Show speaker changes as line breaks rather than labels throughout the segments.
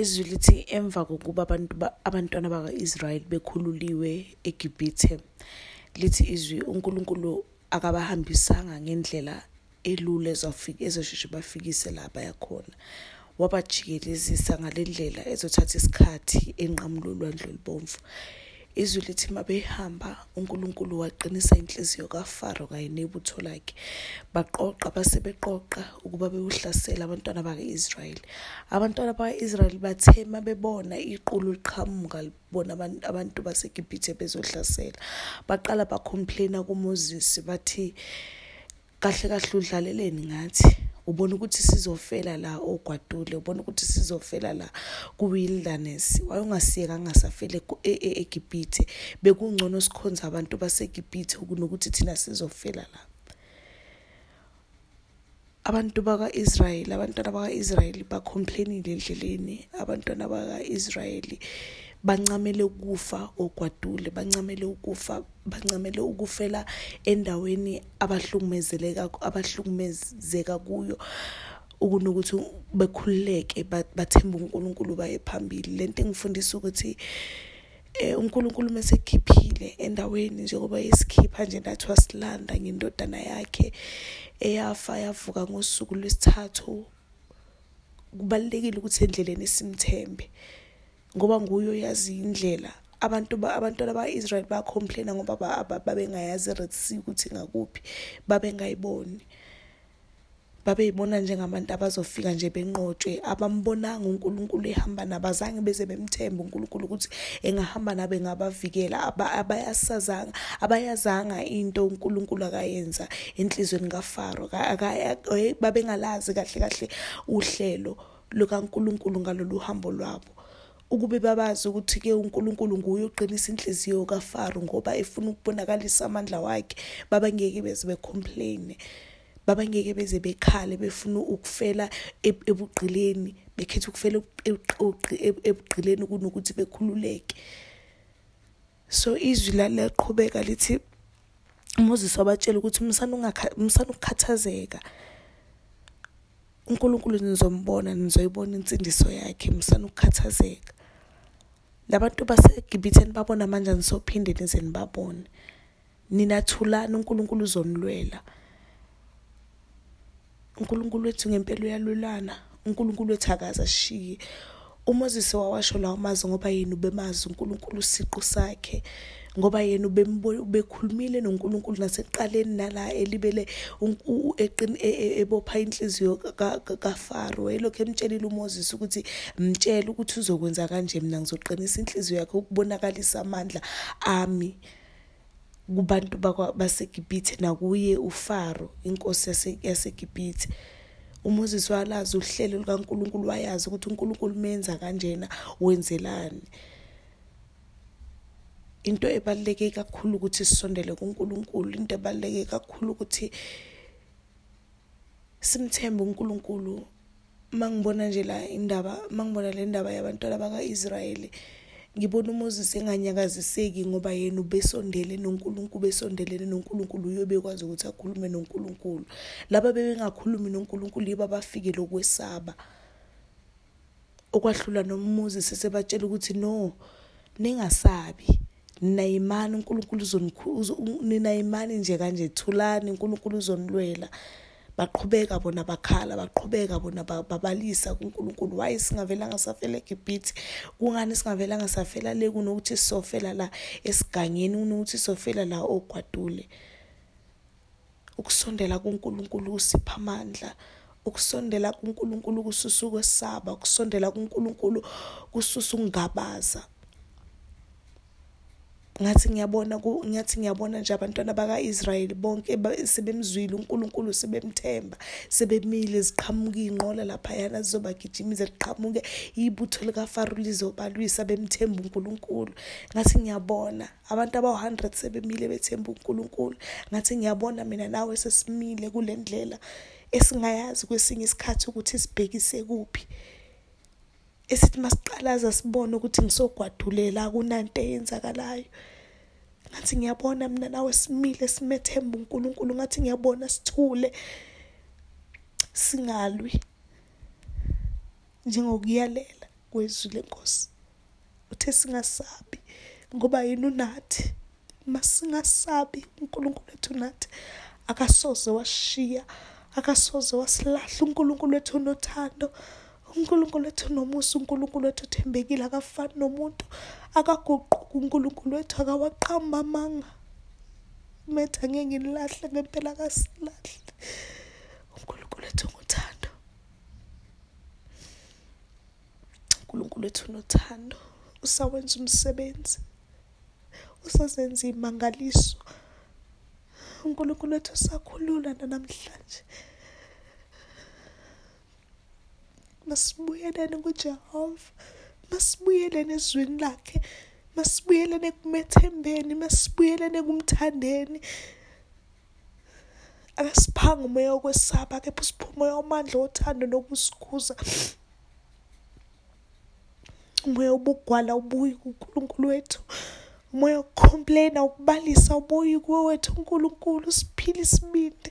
izwi lithi emva kokuba abantu abantwana baka-Israyeli bekhululiwe eGibhithe lithi izwi uNkulunkulu akabahambisanga ngendlela elula ezofika ezosheshe bafikise la bayakhona wabajikelezisa ngalendlela ezothatha isikhathi enqamulo olwandle olubomvu. Izwi lithi mabehamba uNkulunkulu waqinisa inhliziyo kaFaro kanye nebutho lakhe. Baqoqa basebeqoqa ukuba bewuhlasela abantwana baka-Israyeli. Abantwana baka-Israyeli bathe mabebona iqulu liqhamuka libona abantu baseGibhithe bezohlasela. Baqala bacomplaina kuMoses bathi kahle kahle udlaleleni ngathi. Ubona ukuthi sizofela la ogwadule ubona ukuthi sizofela la ku-wilderness. Wayongasiyeka angasafele eGibhithe. Bekungcono sikhonza abantu baseGibhithe kunokuthi thina sizofela la. Abantu baka-Israyeli abantwana baka-Israyeli bacomplainile endleleni abantwana baka-Israyeli bancamele ukufa ogwadule bancamele ukufa bancamele ukufela endaweni abahlukumezeleka abahlukumezeka kuyo ukunokuthi bekhululeke bathemba uNkulunkulu baye phambili. Lento engifundisa ukuthi eh uNkulunkulu mesekhiphile endaweni njengoba yesikhipha nje nathi wasilanda ngendodana yakhe eyafa yavuka ngosuku lwesithathu kubalekile ukuthi endleleni simthembe. Ngoba nguyo yazi indlela. Abantu abantwana ba-Israel bacomplaina ngoba babengayazi Red Sea ukuthi ngakuphi babengayiboni. Babeyibona njengabantu abazofika nje benqotshwe abambonanga uNkulunkulu ehamba nabazange beze bemthemba uNkulunkulu ukuthi engahamba nabe ngabavikela abayasazanga abayazanga into uNkulunkulu akayenza enhlizweni kaFaro. Babengalazi kahle kahle uhlelo lukaNkulunkulu ngalolu hambo lwabo. Ukube babazi ukuthi ke uNkulunkulu nguye oqinisa inhliziyo kaFaro ngoba efuna ukubonakalisa amandla wakhe. Babangeke beze becomplain babangeke beze bekhale befuna ukufela ebugqileni bekhetha ukufela ebugqileni kunokuthi bekhululeke. So izwi laleqhubeka lithi Moses wabatshela ukuthi umsana ukukhathazeka. uNkulunkulu nizombona nizoyibona insindiso yakhe msana ukukhathazeka. Labantu baseGibhithe nibabona manje nisophinde nize nibabone ninathulana uNkulunkulu uzonilwela. uNkulunkulu wethu ngempela uyalulana uNkulunkulu wethu akazashiye uMoses wawasho lawo mazwi ngoba yena ubemazi. uNkulunkulu siqu sakhe. Ngoba yena ubekhulumile noNkulunkulu nasekuqaleni nala elibele ebopha inhliziyo kaFaro. Elokho emtshelile uMoses ukuthi mtshela ukuthi uzokwenza kanje mina ngizoqinisa inhliziyo yakhe ukubonakalisa amandla ami kubantu baseGibhithe nakuye uFaro inkosi yaseGibhithe. uMoses walazi uhlelo likaNkulunkulu wayazi ukuthi uNkulunkulu menza kanjena wenzelani. Into ebaluleke kakhulu ukuthi sisondele kuNkulunkulu into ebaluleke kakhulu ukuthi simthembe uNkulunkulu. Mangibona nje la indaba mangibona le ndaba yabantwana bakaIsrayeli ngibona uMoses enganyakaziseki ngoba yena ubesondele noNkulunkulu besondelene noNkulunkulu uyobekwazi ukuthi akhulume noNkulunkulu. Laba bebengakhulumi noNkulunkulu yiba bafike lokwesaba okwahlula noMoses sebatshela ukuthi no ningasabi nina imani uNkulunkulu uzonikhulu nina imani nje kanje thulani uNkulunkulu uzonilwela. Baqhubeka bona bakhala baqhubeka bona babalisa kuNkulunkulu. Why singavelanga safela eGibhithe. Kungani singavelanga safela le kunokuthi sofela la esigangeni kunokuthi sofela la ogwadule? Ukusondela kuNkulunkulu usipha amandla. Ukusondela kuNkulunkulu kususa ukwesaba. Ukusondela kuNkulunkulu kususa ukungabaza. Ngathi ngiyabona ngathi ngiyabona nje abantwana bakaIsrayeli bonke sebemzwile uNkulunkulu sebemthemba sebemile ziqhamuka inqola lapha yana zizobagijimiza liqhamuke ibutho likaFaro lizobalwisa bemthemba uNkulunkulu. Ngathi ngiyabona abantu abawu100 sebemile bethemba uNkulunkulu. Ngathi ngiyabona mina nawe sesimile kulendlela esingayazi kwesinye isikhathi ukuthi sibhekise kuphi. Esithi masiqalaza sibone ukuthi ngisogwadulela kunanto eyenzakalayo. Ngathi ngiyabona mina nawe simile simethemba uNkulunkulu ngathi ngiyabona sithule singalwi. Njengokuyalela kwezwi lenkosi uthe singasabi ngoba yini unathi? Masingasabi uNkulunkulu wethu nathi akasoze washiya akasoze wasilahla uNkulunkulu wethu unothando. uNkulunkulu wethu nomusa uNkulunkulu wethu uthembekile akafani nomuntu. Akaguquki uNkulunkulu wethu akawaqamba amanga. Metha ngeke nginilahle ngempela akasilahle uNkulunkulu wethu ngothando uNkulunkulu wethu unothando. Usawenza umsebenzi. Usazenza imangaliso. uNkulunkulu wethu usakhulula namhlanje masibuyelene kuJehova masibuyelene ezwini lakhe. Masibuyelene kumethembeni masibuyelene kumthandeni akasiphanga umoya wokwesaba kepha usiphe umoya wamandla wothando nokusikhuza umoya wobugwala ubuyi kuNkulunkulu wethu. Umoya wokucomplaina ukubalisa ubuyi kuwe wethu uNkulunkulu siphile isibindi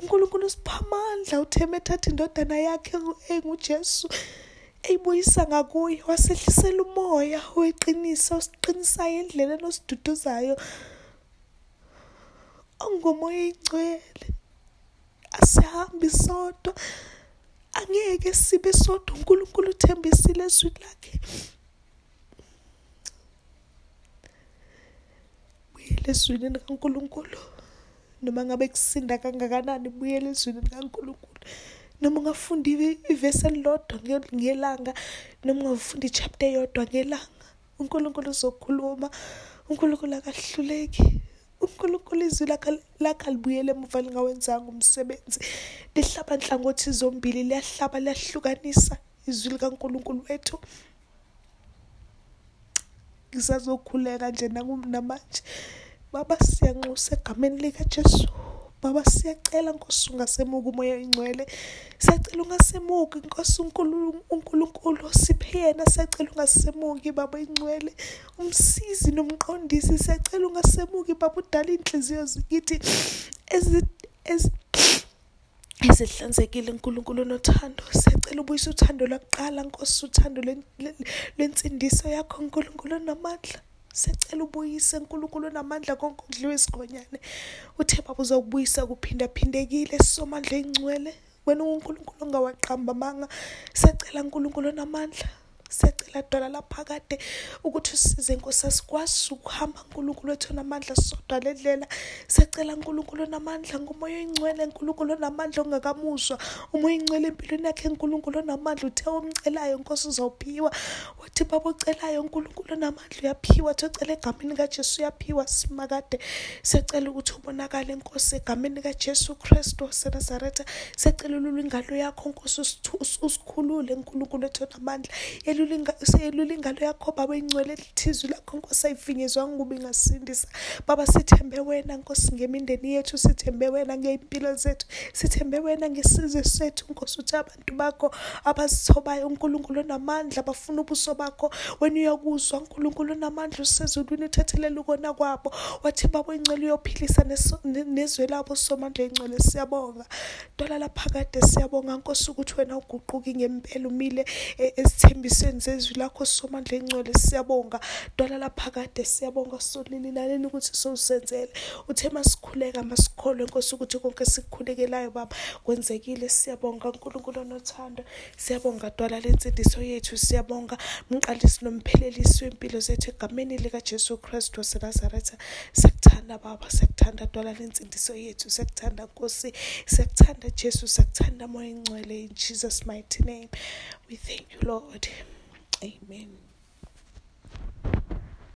uNkulunkulu usipha amandla utheme ethatha indodana yakhe enguJesu eyibuyisa ngakuye wasehlisela umoya weqiniso osiqinisayo endleleni osiduduzayo. Ongumoya ingcwele asihambi sodwa angeke sibe sodwa uNkulunkulu uthembisile ezwini lakhe. Buyele ezwini likaNkulunkulu. Noma ngabe kusinda kangakanani buyele ezwini likaNkulunkulu. Noma ungafunda ivesi elilodwa ngelanga noma ungafunda ichapter eyodwa ngelanga uNkulunkulu uzokhuluma. uNkulunkulu akahluleki. uNkulunkulu izwi lakhe libuyele emuva lingawenzanga umsebenzi. Lihlaba nhlangothi zombili liyahlaba liyahlukanisa izwi likaNkulunkulu wethu. Ngisazokhuleka nje namanje. Baba siyanxusa egameni likaJesu. Baba siyacela nkosi ungasemuki umoya oyingcwele. Siyacela ungasemuki nkosi uNkulunkulu siphe yena. Siyacela ungasemuki baba ingcwele umsizi nomqondisi siyacela ungasemuki baba udala inhliziyo zikithi ezihlanzekile uNkulunkulu nothando. Siyacela ubuyisa uthando lwakuqala nkosi uthando lwensindiso yakho uNkulunkulu namandla. Sicela ubuyise uNkulunkulu namandla konke okudliwe isigonyane. Uthe baba uzokubuyisa kuphinda phindekile somandla engcwele. Wena uNkulunkulu ongawaqamba amanga sicela uNkulunkulu namandla. Siyacela dwala lapha kade ukuthi usize nkosi asikwazi ukuhamba uNkulunkulu wethu namandla sodwa ledlela siyacela uNkulunkulu namandla ngomoya oyingcwele uNkulunkulu namandla ongakamuzwa umoya oyingcwele empilweni yakhe uNkulunkulu namandla uthe omcelayo nkosi uzawuphiwa wathi baba ucelayo uNkulunkulu namandla uyaphiwa. Thocela egameni kaJesu uyaphiwa simakade. Siyacela ukuthi ubonakale nkosi egameni kaJesu Kristu waseNazaretha. Siyacela ululu ingalo yakho nkosi usikhulule uNkulunkulu wethu namandla. Seyelula ingalo yakho baba ingcwele lithizwi lakho nkosi ayifinyezwanga ukuba ingasindisa. Baba sithembe wena nkosi ngemindeni yethu sithembe wena ngey'mpilo zethu sithembe wena ngesizwe sethu nkosi uthi abantu bakho abazithobayo unkulunkulu onamandla bafuna ubuso bakho. Wena uyakuzwa unkulunkulu onamandla usezulwini uthethelela ukona kwabo. Wathi baba ingcwele uyophilisa nezwe labo somandla engcwele siyabonga. Dolala phakade siyabonga nkosi ukuthi wena uguquki ngempela umile ezithembisweni zezwi lakho somandla engcwele siyabonga. Dolala phakade siyabonga. Solili laleni ukuthi sowusenzele. Uthe masikhuleka masikholwe nkosi ukuthi konke sikukhulekelayo baba. Kwenzekile siyabonga. uNkulunkulu onothando siyabonga. Dwala lensindiso yethu siyabonga. Umqalisi nomphelelisi wempilo zethu egameni lika Jesu Christ waseNazaretha. Sekuthanda baba sekuthanda dwala lensindiso yethu sekuthanda Nkosi. Sekuthanda Jesu sekuthanda moya ingcwele in Jesus mighty name we thank you Lord. Amen.